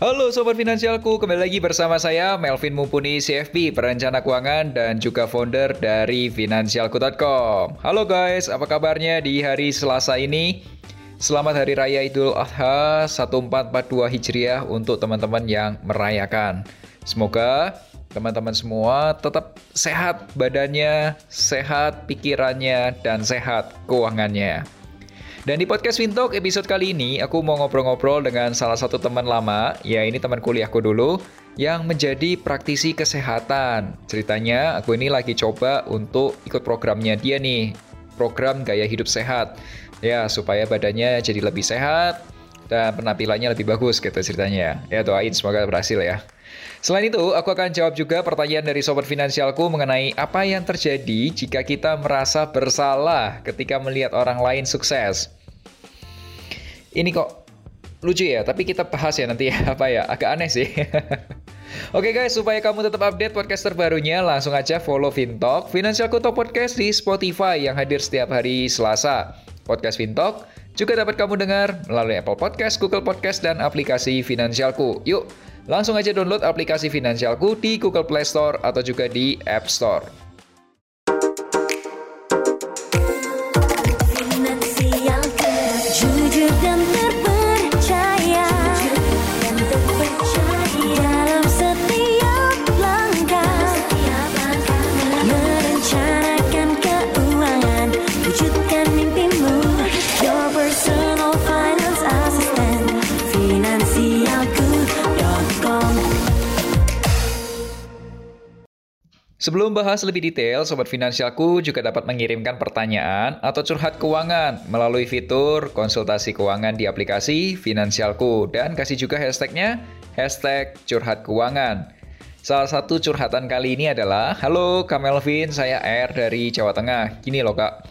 Halo Sobat Finansialku, kembali lagi bersama saya Melvin Mumpuni CFP, perencana keuangan dan juga founder dari Finansialku.com. Halo guys, apa kabarnya di hari Selasa ini? Selamat Hari Raya Idul Adha 1442 Hijriah untuk teman-teman yang merayakan. Semoga teman-teman semua tetap sehat badannya, sehat pikirannya, dan sehat keuangannya. Dan di podcast Fintalk episode kali ini, aku mau ngobrol-ngobrol dengan salah satu teman lama, ya ini teman kuliahku dulu, yang menjadi praktisi kesehatan. Ceritanya, aku ini lagi coba untuk ikut programnya dia nih, program gaya hidup sehat. Ya, supaya badannya jadi lebih sehat, dan penampilannya lebih bagus gitu ceritanya. Ya doain semoga berhasil ya. Selain itu, aku akan jawab juga pertanyaan dari sobat finansialku mengenai apa yang terjadi jika kita merasa bersalah ketika melihat orang lain sukses. Ini kok lucu ya, tapi kita bahas ya nanti ya, apa ya, agak aneh sih. Oke guys, supaya kamu tetap update podcast terbarunya, langsung aja follow Fintalk, Financial Talk Podcast di Spotify yang hadir setiap hari Selasa. Podcast Fintalk juga dapat kamu dengar melalui Apple Podcast, Google Podcast, dan aplikasi Finansialku. Yuk, Langsung aja download aplikasi Finansialku di Google Play Store atau juga di App Store. Sebelum bahas lebih detail, Sobat Finansialku juga dapat mengirimkan pertanyaan atau curhat keuangan melalui fitur konsultasi keuangan di aplikasi Finansialku dan kasih juga hashtagnya hashtag curhat keuangan. Salah satu curhatan kali ini adalah, Halo Kak Melvin, saya R dari Jawa Tengah. Gini loh Kak,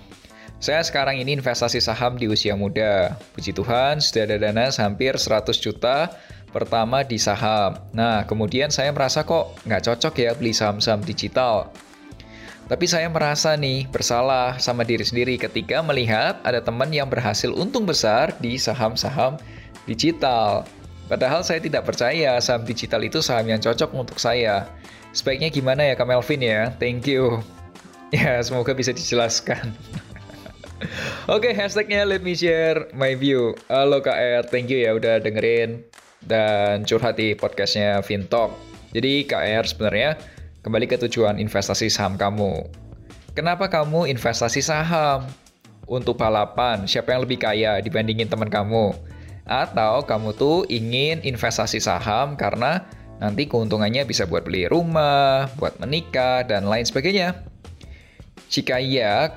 saya sekarang ini investasi saham di usia muda. Puji Tuhan, sudah ada dana hampir 100 juta Pertama di saham. Nah, kemudian saya merasa kok nggak cocok ya beli saham-saham digital. Tapi saya merasa nih bersalah sama diri sendiri ketika melihat ada teman yang berhasil untung besar di saham-saham digital. Padahal saya tidak percaya saham digital itu saham yang cocok untuk saya. Sebaiknya gimana ya Kak Melvin ya? Thank you. Ya, semoga bisa dijelaskan. Oke, okay, hashtagnya let me share my view. Halo KR, thank you ya udah dengerin dan curhat di podcastnya Fintalk. Jadi KR sebenarnya kembali ke tujuan investasi saham kamu. Kenapa kamu investasi saham? Untuk balapan, siapa yang lebih kaya dibandingin teman kamu? Atau kamu tuh ingin investasi saham karena nanti keuntungannya bisa buat beli rumah, buat menikah, dan lain sebagainya. Jika iya,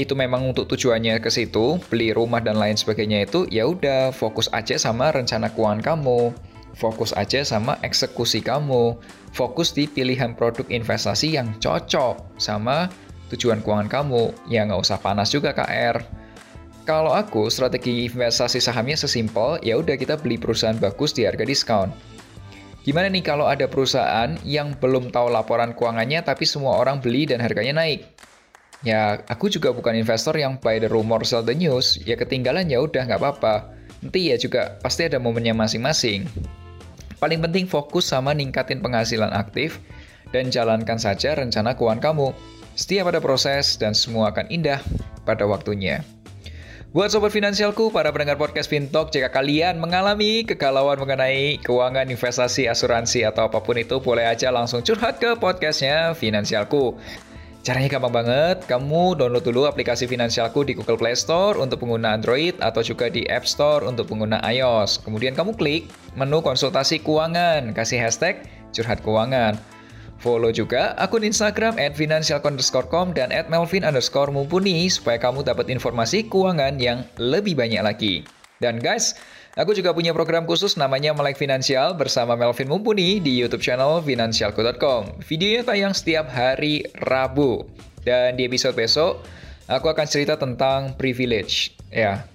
itu memang untuk tujuannya ke situ, beli rumah dan lain sebagainya itu, ya udah fokus aja sama rencana keuangan kamu. Fokus aja sama eksekusi kamu. Fokus di pilihan produk investasi yang cocok sama tujuan keuangan kamu. Ya nggak usah panas juga KR. Kalau aku, strategi investasi sahamnya sesimpel, ya udah kita beli perusahaan bagus di harga diskon. Gimana nih kalau ada perusahaan yang belum tahu laporan keuangannya tapi semua orang beli dan harganya naik? Ya, aku juga bukan investor yang buy the rumor, sell the news. Ya ketinggalan ya udah nggak apa-apa. Nanti ya juga pasti ada momennya masing-masing. Paling penting fokus sama ningkatin penghasilan aktif dan jalankan saja rencana keuangan kamu. Setiap ada proses dan semua akan indah pada waktunya. Buat sobat finansialku, para pendengar podcast Fintalk, jika kalian mengalami kegalauan mengenai keuangan, investasi, asuransi, atau apa pun itu, boleh aja langsung curhat ke podcastnya Finansialku. Caranya gampang banget, kamu download dulu aplikasi Finansialku di Google Play Store untuk pengguna Android atau juga di App Store untuk pengguna iOS. Kemudian kamu klik menu konsultasi keuangan, kasih hashtag curhat keuangan. Follow juga akun Instagram at dan at melvin underscore mumpuni supaya kamu dapat informasi keuangan yang lebih banyak lagi. Dan guys, Aku juga punya program khusus namanya Melek Finansial bersama Melvin Mumpuni di YouTube channel finansialku.com. Videonya tayang setiap hari Rabu. Dan di episode besok, aku akan cerita tentang privilege. Ya,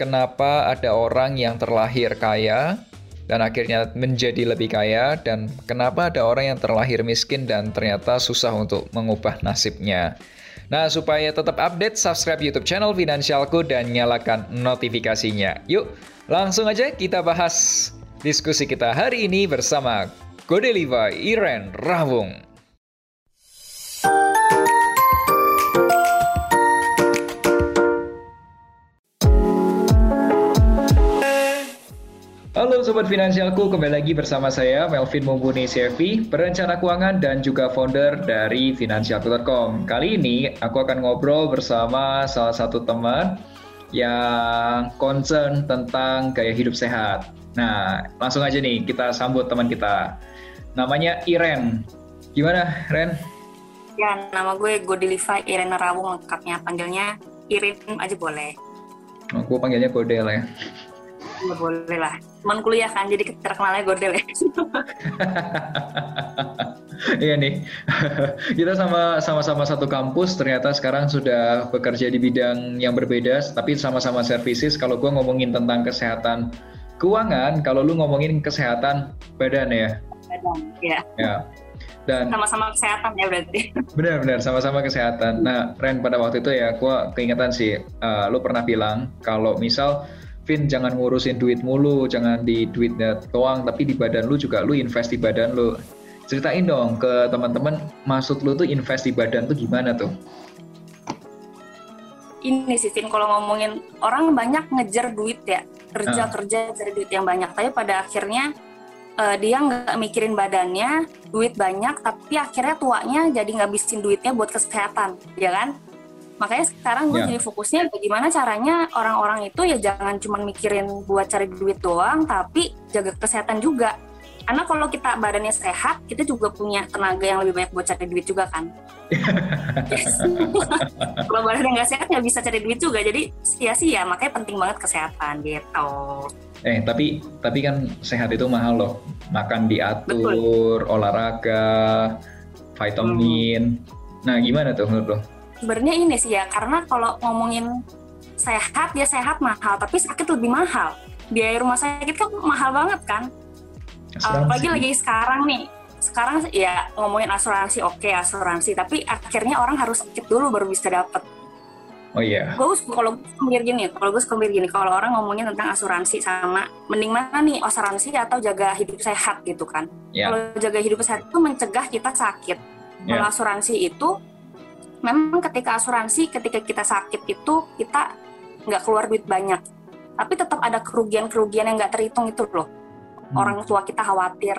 kenapa ada orang yang terlahir kaya dan akhirnya menjadi lebih kaya dan kenapa ada orang yang terlahir miskin dan ternyata susah untuk mengubah nasibnya. Nah, supaya tetap update, subscribe YouTube channel Finansialku dan nyalakan notifikasinya. Yuk, langsung aja kita bahas diskusi kita hari ini bersama Gode Levi Iren Rawung. Halo Sobat Finansialku, kembali lagi bersama saya Melvin Mumpuni CV, perencana keuangan dan juga founder dari Finansialku.com. Kali ini aku akan ngobrol bersama salah satu teman yang concern tentang gaya hidup sehat. Nah, langsung aja nih kita sambut teman kita. Namanya Iren. Gimana, Ren? Ya, nama gue Godiliva Iren Rawung lengkapnya. Panggilnya Iren aja boleh. Aku panggilnya Godel ya. Ya boleh lah. Teman kuliah kan, jadi terkenalnya Godel ya. iya nih, kita sama sama satu kampus. Ternyata sekarang sudah bekerja di bidang yang berbeda, tapi sama-sama services. Kalau gue ngomongin tentang kesehatan keuangan, kalau lu ngomongin kesehatan badan ya. Badan, ya. Ya. Dan sama-sama kesehatan ya berarti. Benar-benar sama-sama kesehatan. Nah, Ren pada waktu itu ya, gue keingetan sih, uh, lu pernah bilang kalau misal Vin jangan ngurusin duit mulu, jangan di duitnya doang, tapi di badan lu juga lu invest di badan lu. Ceritain dong ke teman-teman, maksud lu tuh invest di badan tuh gimana tuh? Ini sih Vin, kalau ngomongin orang banyak ngejar duit ya, kerja uh. kerja cari duit yang banyak, tapi pada akhirnya uh, dia nggak mikirin badannya, duit banyak, tapi akhirnya tuanya jadi ngabisin duitnya buat kesehatan, ya kan? Makanya sekarang gue yeah. jadi fokusnya bagaimana caranya orang-orang itu ya jangan cuma mikirin buat cari duit doang tapi jaga kesehatan juga. Karena kalau kita badannya sehat kita juga punya tenaga yang lebih banyak buat cari duit juga kan. Kalau badannya nggak sehat nggak bisa cari duit juga. Jadi sia-sia. Makanya penting banget kesehatan gitu. Eh tapi tapi kan sehat itu mahal loh. Makan diatur Betul. olahraga vitamin. Hmm. nah gimana tuh menurut lo sebenarnya ini sih ya karena kalau ngomongin sehat ya sehat mahal tapi sakit lebih mahal biaya rumah sakit kan mahal banget kan asuransi. apalagi lagi sekarang nih sekarang ya ngomongin asuransi oke okay, asuransi tapi akhirnya orang harus sakit dulu baru bisa dapet Oh iya. Gue kalau gue gini, kalau gue suka gini, kalau orang ngomongin tentang asuransi sama mending mana nih asuransi atau jaga hidup sehat gitu kan. Yeah. Kalau jaga hidup sehat itu mencegah kita sakit. Yeah. Kalau asuransi itu memang ketika asuransi ketika kita sakit itu kita nggak keluar duit banyak. Tapi tetap ada kerugian-kerugian yang nggak terhitung itu loh. Hmm. orang tua kita khawatir.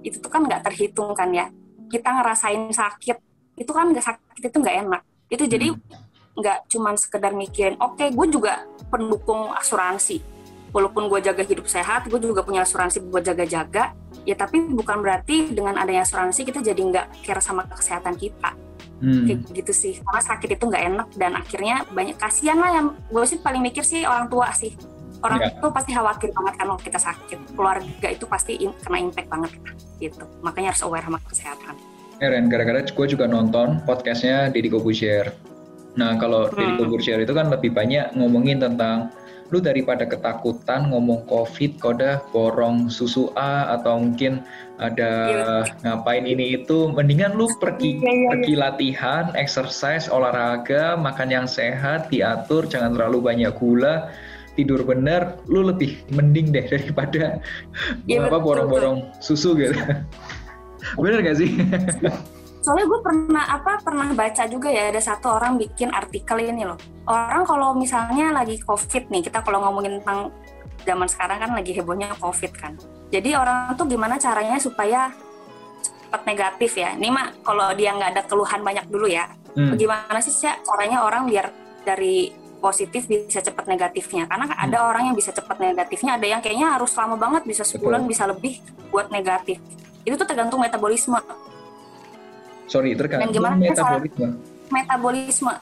Itu tuh kan nggak terhitung kan ya. Kita ngerasain sakit itu kan nggak sakit itu nggak enak. Itu jadi hmm. nggak hmm. cuman sekedar mikirin oke okay, gue juga pendukung asuransi. Walaupun gue jaga hidup sehat gue juga punya asuransi buat jaga-jaga. Ya tapi bukan berarti dengan adanya asuransi kita jadi nggak care sama kesehatan kita hmm. kayak gitu sih karena sakit itu nggak enak dan akhirnya banyak kasihan lah yang gue sih paling mikir sih orang tua sih orang yeah. itu pasti khawatir banget kan kalau kita sakit keluarga itu pasti in, kena impact banget gitu makanya harus aware sama kesehatan Eren, eh, gara-gara gue juga nonton podcastnya Deddy Kobusier. Nah, kalau hmm. Deddy Kobusier itu kan lebih banyak ngomongin tentang lu daripada ketakutan ngomong covid koda borong susu A atau mungkin ada yeah. ngapain ini itu? Mendingan lu pergi yeah, yeah. pergi latihan exercise olahraga makan yang sehat diatur jangan terlalu banyak gula tidur bener lu lebih mending deh daripada yeah, apa borong-borong susu gitu. Bener gak sih? Soalnya gue pernah apa pernah baca juga ya ada satu orang bikin artikel ini loh. Orang kalau misalnya lagi covid nih kita kalau ngomongin tentang zaman sekarang kan lagi hebohnya covid kan jadi orang tuh gimana caranya supaya cepat negatif ya? Ini mah kalau dia nggak ada keluhan banyak dulu ya. Hmm. bagaimana sih sih caranya orang biar dari positif bisa cepat negatifnya? Karena hmm. ada orang yang bisa cepat negatifnya ada yang kayaknya harus lama banget bisa sebulan Betul. bisa lebih buat negatif. Itu tuh tergantung metabolisme. Sorry tergantung gimana metabolisme. metabolisme?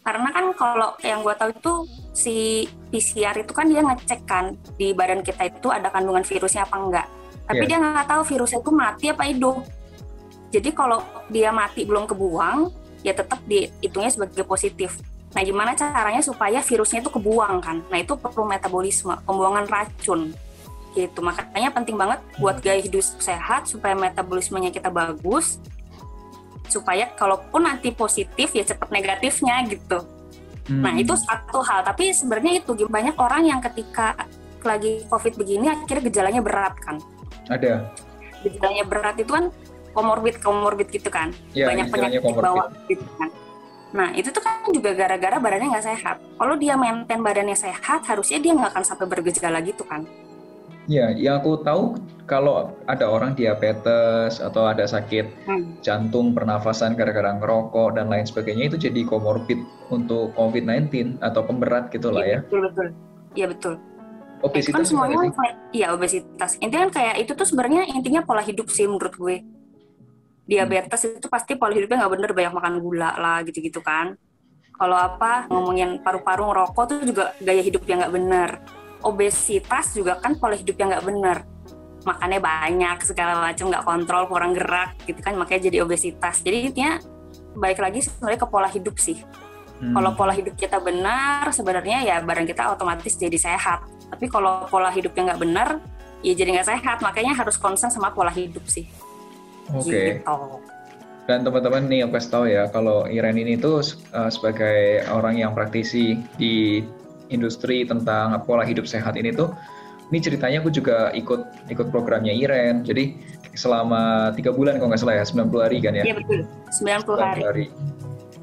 Karena kan kalau yang gue tahu itu si PCR itu kan dia ngecek kan di badan kita itu ada kandungan virusnya apa enggak tapi yeah. dia nggak tahu virusnya itu mati apa hidup jadi kalau dia mati belum kebuang ya tetap dihitungnya sebagai positif. Nah, gimana caranya supaya virusnya itu kebuang kan? Nah, itu perlu metabolisme, pembuangan racun. Gitu. Makanya penting banget buat gaya hidup sehat supaya metabolismenya kita bagus. Supaya kalaupun nanti positif ya cepat negatifnya gitu. Hmm. Nah, itu satu hal. Tapi sebenarnya itu banyak orang yang ketika lagi COVID begini akhirnya gejalanya berat kan. Ada. Gejalanya berat itu kan komorbid komorbid gitu kan. Ya, banyak penyakit bawah gitu kan Nah, itu tuh kan juga gara-gara badannya nggak sehat. Kalau dia maintain badannya sehat, harusnya dia nggak akan sampai bergejala gitu kan. Ya, yang aku tahu kalau ada orang diabetes atau ada sakit hmm. jantung, pernafasan gara-gara ngerokok dan lain sebagainya itu jadi komorbid untuk COVID-19 atau pemberat gitu lah ya. Betul betul. Iya betul. Obesitas kan semuanya iya obesitas. Intinya kan kayak itu tuh sebenarnya intinya pola hidup sih menurut gue diabetes hmm. itu pasti pola hidupnya nggak bener banyak makan gula lah gitu-gitu kan kalau apa ngomongin paru-paru ngerokok tuh juga gaya hidup yang nggak bener obesitas juga kan pola hidup yang nggak bener makannya banyak segala macam nggak kontrol kurang gerak gitu kan makanya jadi obesitas jadi intinya baik lagi sebenarnya ke pola hidup sih hmm. kalau pola hidup kita benar sebenarnya ya barang kita otomatis jadi sehat tapi kalau pola hidupnya nggak benar ya jadi nggak sehat makanya harus concern sama pola hidup sih Oke. Okay. Gitu. Dan teman-teman nih aku kasih tahu ya kalau Iren ini tuh uh, sebagai orang yang praktisi di industri tentang pola hidup sehat ini tuh ini ceritanya aku juga ikut ikut programnya Iren. Jadi selama tiga bulan kalau nggak salah ya 90 hari kan ya? Iya betul 90 hari. hari.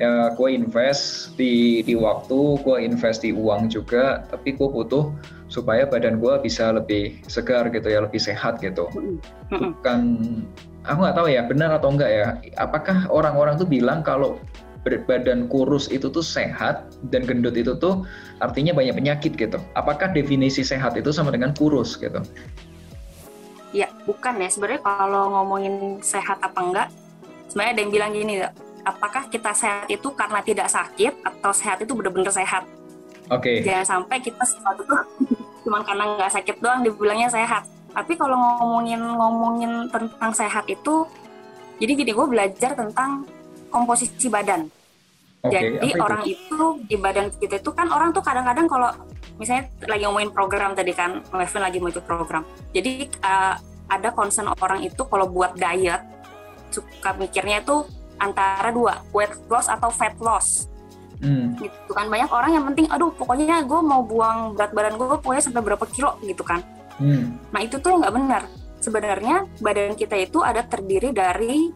Ya, gue invest di di waktu, gue invest di uang juga, tapi gue butuh supaya badan gue bisa lebih segar gitu ya, lebih sehat gitu. Bukan aku nggak tahu ya benar atau enggak ya apakah orang-orang tuh bilang kalau badan kurus itu tuh sehat dan gendut itu tuh artinya banyak penyakit gitu. Apakah definisi sehat itu sama dengan kurus gitu? Ya bukan ya. Sebenarnya kalau ngomongin sehat apa enggak sebenarnya ada yang bilang gini apakah kita sehat itu karena tidak sakit atau sehat itu benar-benar sehat? Oke. Okay. jangan sampai kita sesuatu tuh cuma karena nggak sakit doang dibilangnya sehat. Tapi kalau ngomongin ngomongin tentang sehat itu jadi gini gue belajar tentang komposisi badan okay, jadi orang itu? itu di badan kita itu kan orang tuh kadang-kadang kalau misalnya lagi ngomongin program tadi kan Mevin lagi mau ikut program jadi uh, ada concern orang itu kalau buat diet suka mikirnya itu antara dua weight loss atau fat loss Hmm. gitu kan banyak orang yang penting aduh pokoknya gue mau buang berat badan gue pokoknya sampai berapa kilo gitu kan Hmm. Nah itu tuh nggak benar. Sebenarnya badan kita itu ada terdiri dari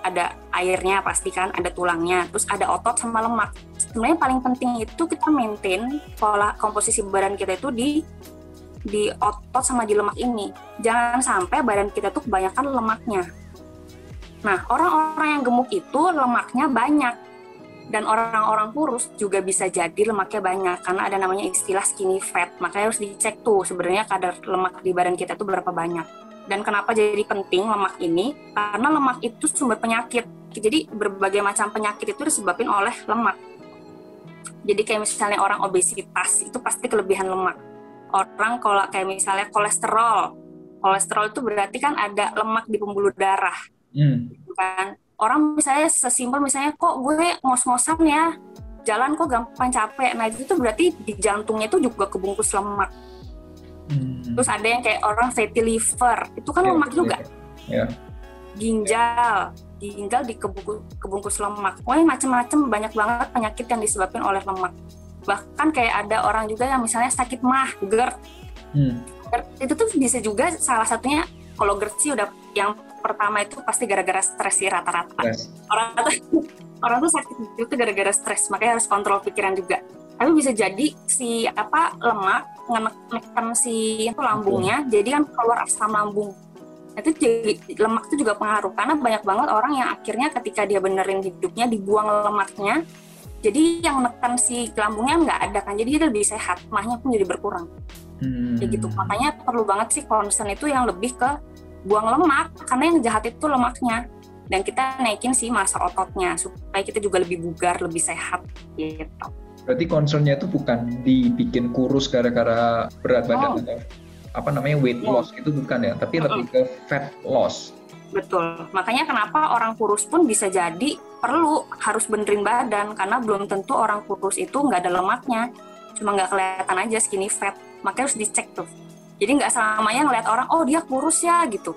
ada airnya pasti kan, ada tulangnya, terus ada otot sama lemak. Sebenarnya paling penting itu kita maintain pola komposisi badan kita itu di di otot sama di lemak ini. Jangan sampai badan kita tuh kebanyakan lemaknya. Nah, orang-orang yang gemuk itu lemaknya banyak dan orang-orang kurus juga bisa jadi lemaknya banyak karena ada namanya istilah skinny fat makanya harus dicek tuh sebenarnya kadar lemak di badan kita itu berapa banyak dan kenapa jadi penting lemak ini karena lemak itu sumber penyakit jadi berbagai macam penyakit itu disebabkan oleh lemak. Jadi kayak misalnya orang obesitas itu pasti kelebihan lemak. Orang kalau kayak misalnya kolesterol kolesterol itu berarti kan ada lemak di pembuluh darah. Hmm. Gitu kan. Orang misalnya sesimpel misalnya kok gue ngos-ngosan ya? Jalan kok gampang capek. Nah itu tuh berarti di jantungnya itu juga kebungkus lemak. Hmm. terus ada yang kayak orang fatty liver itu kan ya, lemak juga. ya. ginjal ginjal di kebungkus, kebungkus lemak pokoknya macam-macam banyak banget penyakit yang disebabkan oleh lemak bahkan kayak ada orang juga yang misalnya sakit mah GERD hmm. GERD itu tuh bisa juga salah satunya kalau GERD sih udah yang pertama itu pasti gara-gara stres sih rata-rata. Yes. Orang tuh orang tuh sakit itu gara-gara stres, makanya harus kontrol pikiran juga. Tapi bisa jadi si apa lemak ngenekan si itu lambungnya, hmm. jadi kan keluar asam lambung. Itu jadi lemak itu juga pengaruh karena banyak banget orang yang akhirnya ketika dia benerin hidupnya dibuang lemaknya, jadi yang menekan si lambungnya nggak ada kan, jadi dia lebih sehat, mahnya pun jadi berkurang. Hmm. Ya gitu, makanya perlu banget sih concern itu yang lebih ke buang lemak karena yang jahat itu lemaknya dan kita naikin sih masa ototnya supaya kita juga lebih bugar lebih sehat gitu. Berarti concernnya itu bukan dibikin kurus gara-gara berat badan oh. atau apa namanya weight oh. loss itu bukan ya, tapi lebih ke fat loss. Betul. Makanya kenapa orang kurus pun bisa jadi perlu harus benerin badan karena belum tentu orang kurus itu nggak ada lemaknya, cuma nggak kelihatan aja skinny fat. Makanya harus dicek tuh. Jadi nggak selamanya ngeliat orang, oh dia kurus ya gitu.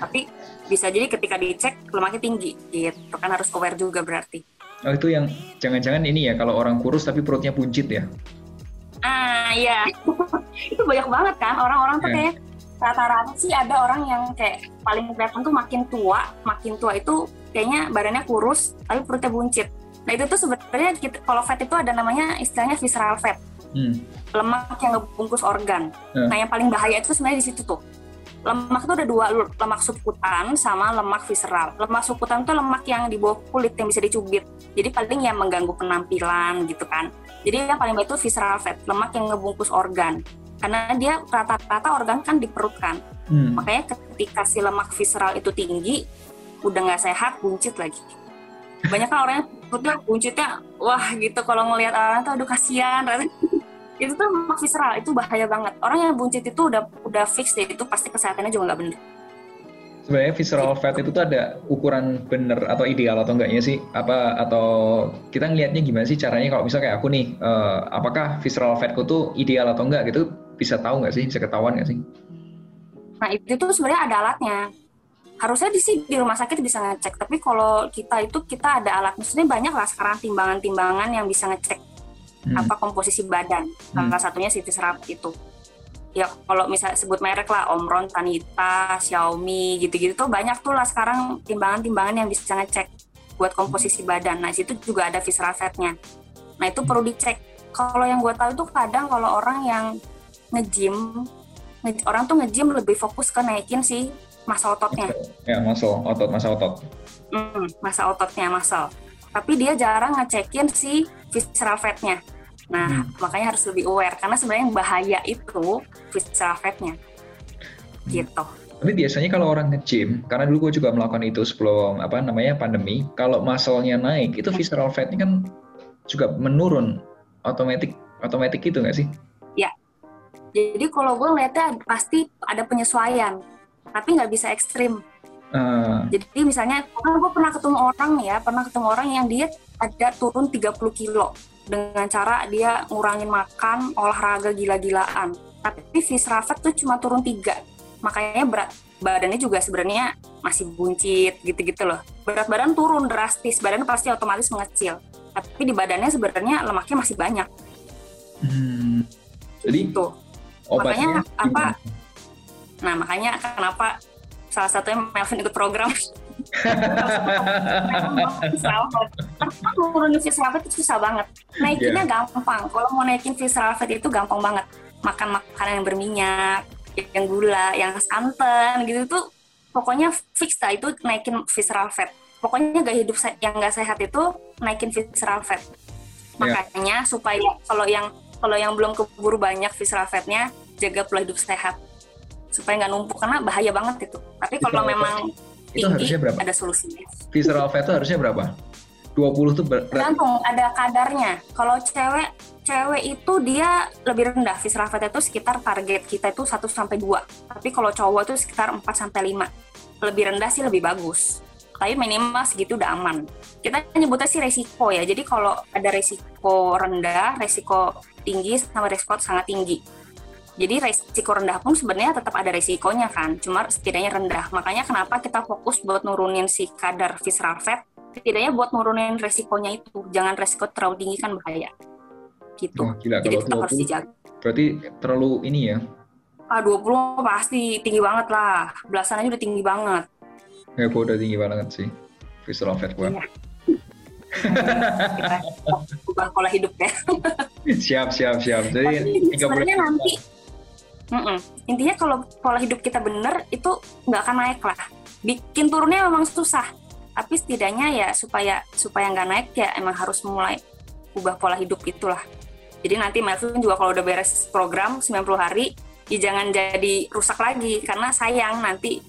Tapi bisa jadi ketika dicek lemaknya tinggi, gitu kan harus aware juga berarti. Oh itu yang jangan-jangan ini ya kalau orang kurus tapi perutnya buncit ya? Ah iya, itu banyak banget kan orang-orang tuh yeah. kayak rata-rata sih ada orang yang kayak paling kelihatan tuh makin tua, makin tua itu kayaknya badannya kurus tapi perutnya buncit. Nah itu tuh sebenarnya kalau fat itu ada namanya istilahnya visceral fat, hmm. lemak yang ngebungkus organ. Hmm. Nah yang paling bahaya itu sebenarnya di situ tuh. Lemak itu ada dua, lemak subkutan sama lemak visceral. Lemak subkutan itu lemak yang di bawah kulit yang bisa dicubit. Jadi paling yang mengganggu penampilan gitu kan. Jadi yang paling baik itu visceral fat, lemak yang ngebungkus organ karena dia rata-rata organ kan di perut kan hmm. makanya ketika si lemak visceral itu tinggi udah nggak sehat buncit lagi banyak kan orangnya perutnya buncitnya wah gitu kalau ngelihat orang tuh aduh kasihan itu tuh visceral itu bahaya banget. Orang yang buncit itu udah udah fix deh itu pasti kesehatannya juga nggak bener. Sebenarnya visceral fat itu tuh ada ukuran bener atau ideal atau enggaknya sih? Apa atau kita ngelihatnya gimana sih caranya? Kalau misalnya kayak aku nih uh, apakah visceral fatku tuh ideal atau enggak gitu? Bisa tahu nggak sih? Bisa ketahuan nggak sih? Nah itu tuh sebenarnya ada alatnya. Harusnya di sini di rumah sakit bisa ngecek tapi kalau kita itu kita ada alat. Maksudnya banyak lah sekarang timbangan-timbangan yang bisa ngecek hmm. apa komposisi badan salah hmm. satunya CT serap itu ya kalau misalnya sebut merek lah Omron, Tanita, Xiaomi gitu-gitu tuh banyak tuh lah sekarang timbangan-timbangan yang bisa ngecek buat komposisi badan. Nah situ juga ada visceral fatnya. Nah itu perlu dicek. Kalau yang gue tahu tuh kadang kalau orang yang nge-gym, nge orang tuh nge-gym lebih fokus ke naikin si masa ototnya. Ya masa otot, masa otot. Hmm, masa ototnya masa. Tapi dia jarang ngecekin si visceral fatnya. Nah, hmm. makanya harus lebih aware karena sebenarnya yang bahaya itu visceral fatnya. Hmm. Gitu. Tapi biasanya kalau orang nge-gym, karena dulu gue juga melakukan itu sebelum apa namanya pandemi, kalau muscle-nya naik, itu visceral fatnya kan juga menurun otomatis otomatis gitu nggak sih? Ya. Jadi kalau gue ngeliatnya pasti ada penyesuaian, tapi nggak bisa ekstrim. Uh. Jadi misalnya, kan gue pernah ketemu orang ya, pernah ketemu orang yang dia ada turun 30 kilo dengan cara dia ngurangin makan, olahraga gila-gilaan. Tapi visceral fat tuh cuma turun tiga, makanya berat badannya juga sebenarnya masih buncit gitu-gitu loh. Berat badan turun drastis, badan pasti otomatis mengecil. Tapi di badannya sebenarnya lemaknya masih banyak. Hmm. Jadi itu. Makanya apa? Nah makanya kenapa salah satunya Melvin ikut program nurunin visceral fat itu susah banget. Naikinnya yeah. gampang. Kalau mau naikin visceral fat itu gampang banget. Makan makanan yang berminyak, yang gula, yang santan gitu tuh pokoknya fix lah itu naikin visceral fat. Pokoknya gak hidup yang gak sehat itu naikin visceral fat. Iya. Makanya yeah. supaya kalau yang kalau yang belum keburu banyak visceral fatnya, jaga pola hidup sehat supaya nggak numpuk karena bahaya banget itu. Tapi kalau memang itu harusnya berapa? Ada solusinya. Visceral fat itu harusnya berapa? 20 tuh berat. Tergantung, ada kadarnya. Kalau cewek cewek itu dia lebih rendah. Visceral fat itu sekitar target kita itu 1 sampai 2. Tapi kalau cowok itu sekitar 4 sampai 5. Lebih rendah sih lebih bagus. Tapi minimal segitu udah aman. Kita nyebutnya sih resiko ya. Jadi kalau ada resiko rendah, resiko tinggi sama resiko sangat tinggi jadi resiko rendah pun sebenarnya tetap ada resikonya kan, cuma setidaknya rendah. Makanya kenapa kita fokus buat nurunin si kadar visceral fat, setidaknya buat nurunin resikonya itu. Jangan resiko terlalu tinggi kan bahaya. Gitu. Oh, gila, Jadi tetap harus dijaga. Berarti terlalu ini ya? Ah, 20 pasti tinggi banget lah. Belasan aja udah tinggi banget. Ya, gue udah tinggi banget sih. Visceral fat gue. Iya. kita ubah pola hidup ya. siap, siap, siap. Jadi, sebenarnya nanti Mm-mm. Intinya kalau pola hidup kita bener itu nggak akan naik lah. Bikin turunnya memang susah, tapi setidaknya ya supaya supaya nggak naik ya emang harus mulai ubah pola hidup itulah. Jadi nanti Melvin juga kalau udah beres program 90 hari, ya jangan jadi rusak lagi karena sayang nanti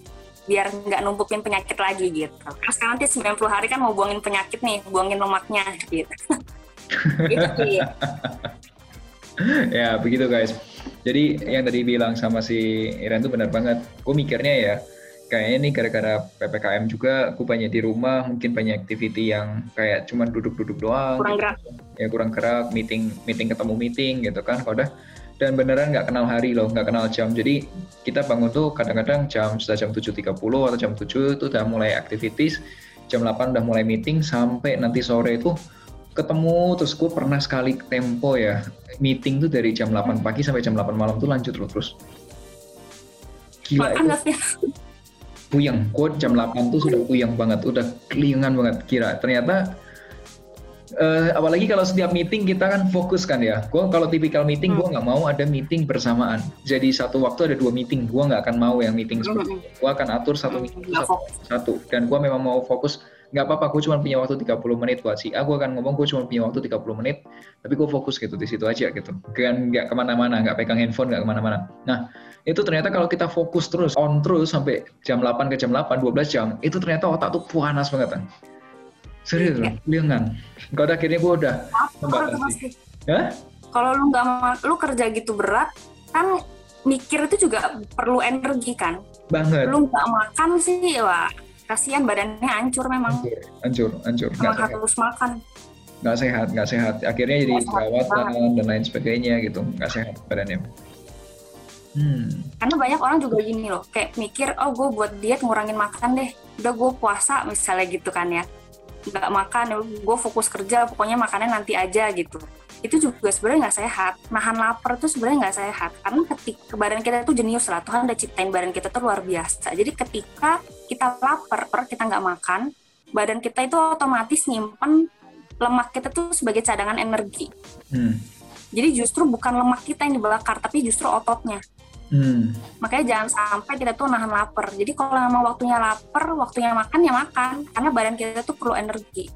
biar nggak numpukin penyakit lagi gitu. Terus kan nanti 90 hari kan mau buangin penyakit nih, buangin lemaknya gitu. gitu sih. ya begitu guys. Jadi yang tadi bilang sama si Iren tuh benar banget. Gue mikirnya ya, kayaknya nih gara-gara ppkm juga aku banyak di rumah mungkin banyak activity yang kayak cuma duduk-duduk doang kurang gerak. Ya kurang gerak meeting meeting ketemu meeting gitu kan kalau udah. Dan beneran nggak kenal hari loh nggak kenal jam. Jadi kita bangun tuh kadang-kadang jam sudah jam 7.30 atau jam 7 itu udah mulai activities. Jam 8 udah mulai meeting sampai nanti sore itu ketemu terus gue pernah sekali tempo ya meeting tuh dari jam 8 pagi sampai jam 8 malam tuh lanjut loh terus gila Makan itu puyeng gue jam 8 tuh sudah puyeng banget udah kelingan banget kira ternyata uh, apalagi kalau setiap meeting kita kan fokus kan ya. Gue kalau tipikal meeting hmm. gue nggak mau ada meeting bersamaan. Jadi satu waktu ada dua meeting. Gue nggak akan mau yang meeting seperti itu. Gue akan atur satu hmm. meeting satu, satu. Dan gue memang mau fokus. Nggak apa-apa, gue cuma punya waktu 30 menit buat si A. Gue akan ngomong gue cuma punya waktu 30 menit. Tapi gue fokus gitu di situ aja gitu. Kan nggak ke mana-mana, nggak pegang handphone, nggak ke mana-mana. Nah itu ternyata kalau kita fokus terus, on terus sampai jam 8 ke jam 8, 12 jam, itu ternyata otak tuh panas banget kan Serius loh, liangan. Kalau akhirnya gue udah membatasi. Kalau lu nggak lu kerja gitu berat, kan mikir itu juga perlu energi kan. Banget. Lu nggak makan sih, wah kasihan badannya hancur memang. Hancur, hancur. Memang harus makan. Nggak sehat, nggak sehat. Akhirnya jadi perawatan dan lain sebagainya gitu. Nggak sehat badannya. Hmm. Karena banyak orang juga gini loh, kayak mikir, oh gue buat diet ngurangin makan deh, udah gue puasa misalnya gitu kan ya nggak makan ya gue fokus kerja pokoknya makannya nanti aja gitu itu juga sebenarnya nggak sehat nahan lapar tuh sebenarnya nggak sehat karena ketika badan kita tuh jenius lah Tuhan udah ciptain badan kita tuh luar biasa jadi ketika kita lapar kita nggak makan badan kita itu otomatis nyimpen lemak kita tuh sebagai cadangan energi hmm. jadi justru bukan lemak kita yang dibakar tapi justru ototnya Hmm. Makanya jangan sampai kita tuh nahan lapar. Jadi kalau memang waktunya lapar, waktunya makan ya makan, karena badan kita tuh perlu energi.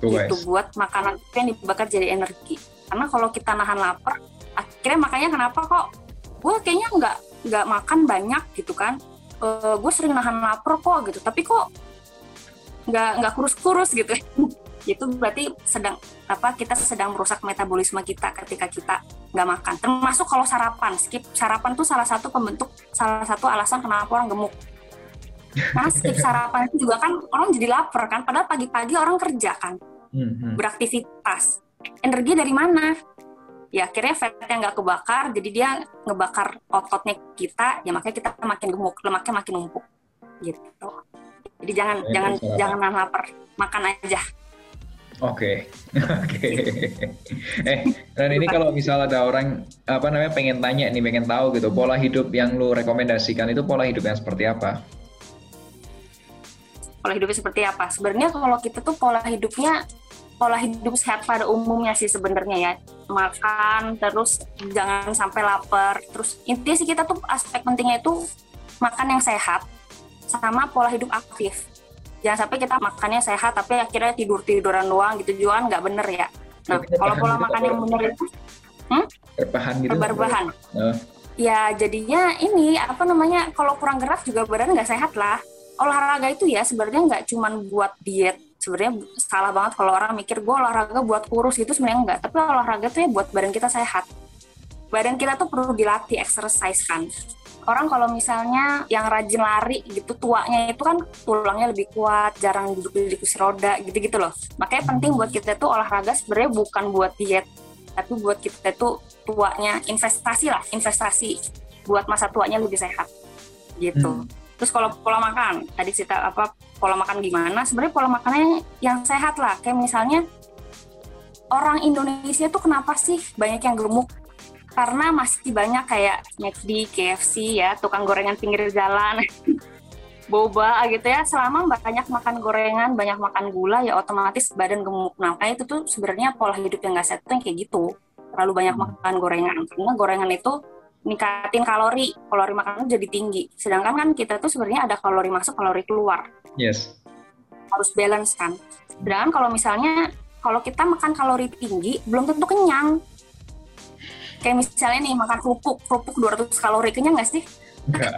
Gitu buat makanan yang dibakar jadi energi. Karena kalau kita nahan lapar, akhirnya makanya kenapa kok gue kayaknya nggak nggak makan banyak gitu kan? Uh, eh, gue sering nahan lapar kok gitu, tapi kok nggak nggak kurus-kurus gitu. itu berarti sedang apa kita sedang merusak metabolisme kita ketika kita nggak makan. Termasuk kalau sarapan skip. Sarapan tuh salah satu pembentuk salah satu alasan kenapa orang gemuk. Karena skip sarapan itu juga kan orang jadi lapar kan. Padahal pagi-pagi orang kerja kan hmm, hmm. beraktivitas energi dari mana ya akhirnya fatnya nggak kebakar jadi dia ngebakar ototnya kita ya makanya kita makin gemuk lemaknya makin numpuk gitu jadi jangan ya, jangan jangan lapar makan aja Oke, oke. Eh, dan ini kalau misal ada orang apa namanya pengen tanya nih, pengen tahu gitu pola hidup yang lu rekomendasikan itu pola hidup yang seperti apa? Pola hidupnya seperti apa? Sebenarnya kalau kita tuh pola hidupnya pola hidup sehat pada umumnya sih sebenarnya ya. Makan terus jangan sampai lapar. Terus intinya sih kita tuh aspek pentingnya itu makan yang sehat sama pola hidup aktif. Jangan sampai kita makannya sehat tapi akhirnya tidur tiduran doang gitu juga kan nggak bener ya? Nah kalau pola gitu makan yang bener itu hmm? berbahan gitu. Berbahan. Uh. ya jadinya ini apa namanya kalau kurang gerak juga badan nggak sehat lah. Olahraga itu ya sebenarnya nggak cuma buat diet sebenarnya salah banget kalau orang mikir gue olahraga buat kurus gitu sebenarnya enggak. Tapi olahraga tuh ya buat badan kita sehat. Badan kita tuh perlu dilatih exercise kan. Orang kalau misalnya yang rajin lari gitu tuanya itu kan tulangnya lebih kuat jarang duduk di kursi roda gitu-gitu loh. Makanya penting buat kita tuh olahraga sebenarnya bukan buat diet tapi buat kita tuh tuanya investasi lah investasi buat masa tuanya lebih sehat gitu. Hmm. terus kalau pola makan tadi cerita apa pola makan gimana sebenarnya pola makannya yang sehat lah kayak misalnya orang Indonesia tuh kenapa sih banyak yang gemuk karena masih banyak kayak McD, KFC ya, tukang gorengan pinggir jalan, boba gitu ya. Selama banyak makan gorengan, banyak makan gula ya otomatis badan gemuk. Nah, kayak itu tuh sebenarnya pola hidup yang nggak sehat yang kayak gitu. Terlalu banyak hmm. makan gorengan. Karena gorengan itu ningkatin kalori, kalori makanan jadi tinggi. Sedangkan kan kita tuh sebenarnya ada kalori masuk, kalori keluar. Yes. Harus balance kan. Sedangkan kalau misalnya kalau kita makan kalori tinggi belum tentu kenyang kayak misalnya nih makan kerupuk kerupuk 200 kalori kenyang nggak sih enggak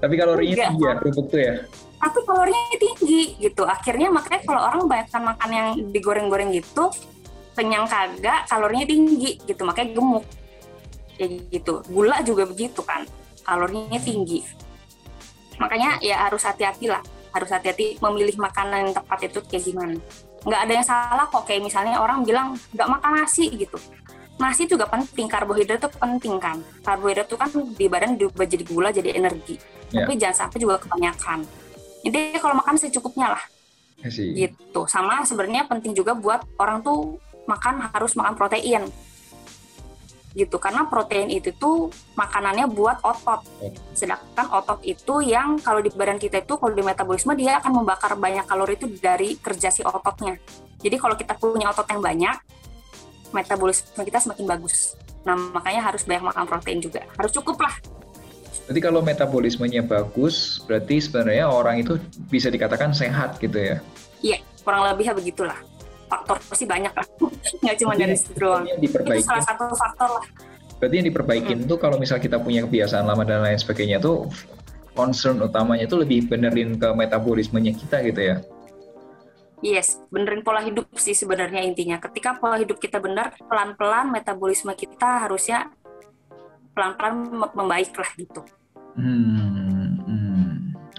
tapi kalorinya enggak. tinggi ya kerupuk tuh ya tapi kalorinya tinggi gitu akhirnya makanya kalau orang banyakkan makan yang digoreng-goreng gitu kenyang kagak kalorinya tinggi gitu makanya gemuk kayak gitu. Gula juga begitu kan kalorinya tinggi. Makanya ya harus hati-hati lah harus hati-hati memilih makanan yang tepat itu kayak gimana. Nggak ada yang salah kok kayak misalnya orang bilang nggak makan nasi gitu. Nasi juga penting karbohidrat itu penting kan. Karbohidrat itu kan di badan diubah jadi gula jadi energi. Yeah. tapi jangan sampai juga kebanyakan. Intinya kalau makan secukupnya lah. Gitu. Sama sebenarnya penting juga buat orang tuh makan harus makan protein gitu. Karena protein itu tuh makanannya buat otot. Sedangkan otot itu yang kalau di badan kita itu kalau di metabolisme dia akan membakar banyak kalori itu dari kerja si ototnya. Jadi kalau kita punya otot yang banyak metabolisme kita semakin bagus. Nah makanya harus banyak makan protein juga. Harus cukup lah. Berarti kalau metabolismenya bagus, berarti sebenarnya orang itu bisa dikatakan sehat gitu ya? Iya, kurang lebih begitulah faktor pasti banyak lah nggak cuma dari situ doang itu salah satu faktor lah berarti yang diperbaikin hmm. tuh kalau misal kita punya kebiasaan lama dan lain sebagainya tuh concern utamanya tuh lebih benerin ke metabolismenya kita gitu ya Yes, benerin pola hidup sih sebenarnya intinya. Ketika pola hidup kita benar, pelan-pelan metabolisme kita harusnya pelan-pelan membaik lah gitu. Hmm, hmm.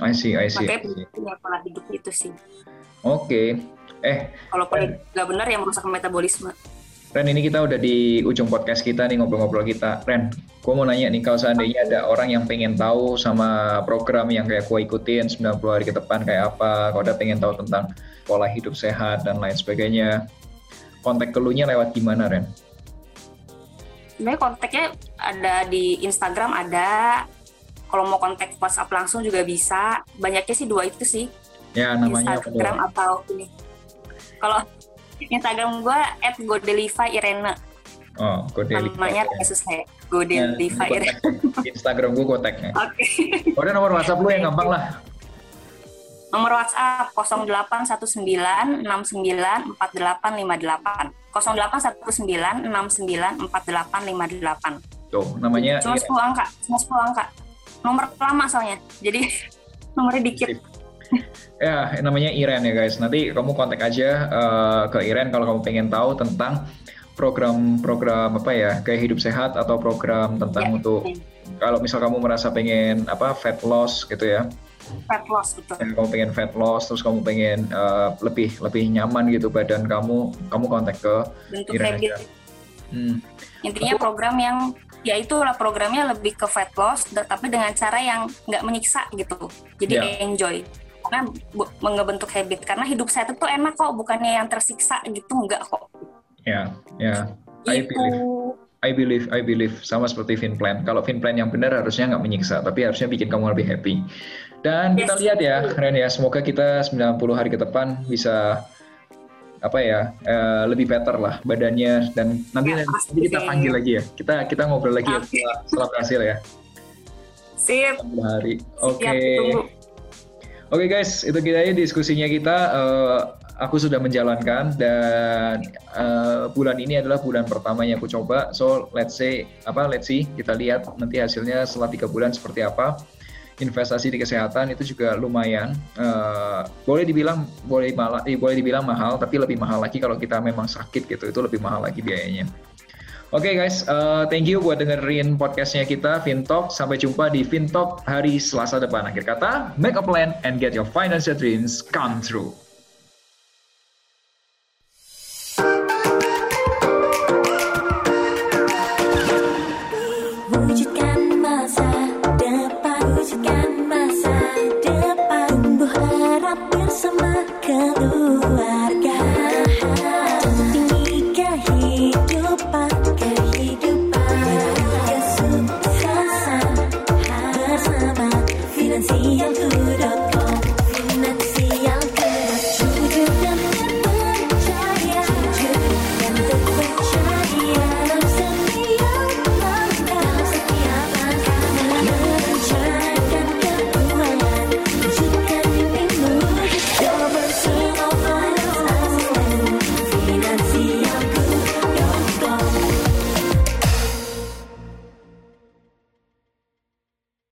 I see, I see. Makanya punya pola hidup itu sih. Oke, okay. Eh, kalau nggak benar yang merusak metabolisme. Ren, ini kita udah di ujung podcast kita nih ngobrol-ngobrol kita. Ren, gue mau nanya nih, kalau seandainya ada orang yang pengen tahu sama program yang kayak gue ikutin 90 hari ke depan kayak apa, kalau udah pengen tahu tentang pola hidup sehat dan lain sebagainya, kontak keluarnya lewat gimana, Ren? Sebenarnya kontaknya ada di Instagram ada, kalau mau kontak WhatsApp langsung juga bisa. Banyaknya sih dua itu sih. Ya, namanya Instagram atau ini kalau Instagram gue at Godeliva Irene. Oh, Godeliva. Namanya ya. Yesus saya. Godeliva ya, Irene. Instagram gue kontaknya. Oke. Okay. Udah nomor WhatsApp lu yang gampang lah. Nomor WhatsApp 0819694858. 0819694858. Tuh, namanya cuma 10 angka, cuma 10 angka. Nomor lama soalnya. Jadi nomornya dikit ya namanya Iren ya guys. Nanti kamu kontak aja uh, ke Iren kalau kamu pengen tahu tentang program-program apa ya kayak hidup sehat atau program tentang ya, untuk ya. kalau misal kamu merasa pengen apa fat loss gitu ya. Fat loss betul. Ya, kamu pengen fat loss terus kamu pengen uh, lebih lebih nyaman gitu badan kamu, kamu kontak ke Bentuk Iren aja. Hmm. Intinya Aku, program yang ya itulah programnya lebih ke fat loss tapi dengan cara yang nggak menyiksa gitu. Jadi ya. enjoy karena mengebentuk habit. Karena hidup saya itu enak kok bukannya yang tersiksa gitu enggak kok. Ya ya. I gitu. believe I believe I believe. Sama seperti fin plan kalau fin plan yang benar harusnya nggak menyiksa tapi harusnya bikin kamu lebih happy. Dan yes. kita lihat ya Ren ya. Semoga kita 90 hari ke depan bisa apa ya uh, lebih better lah badannya. Dan nanti ya, nanti kita panggil lagi ya. Kita kita ngobrol lagi okay. ya setelah, setelah berhasil ya. Sip. Hari. Oke. okay. Oke okay guys, itu kita ya diskusinya kita. Uh, aku sudah menjalankan dan uh, bulan ini adalah bulan pertama yang aku coba. So let's say apa? Let's see kita lihat nanti hasilnya setelah tiga bulan seperti apa. Investasi di kesehatan itu juga lumayan. Uh, boleh dibilang boleh malah, eh, boleh dibilang mahal, tapi lebih mahal lagi kalau kita memang sakit gitu. Itu lebih mahal lagi biayanya. Oke okay guys, uh, thank you buat dengerin podcastnya kita Fintalk. Sampai jumpa di Fintalk hari Selasa depan. Akhir kata, make a plan and get your financial dreams come true. Wujudkan masa depan, wujudkan masa depan.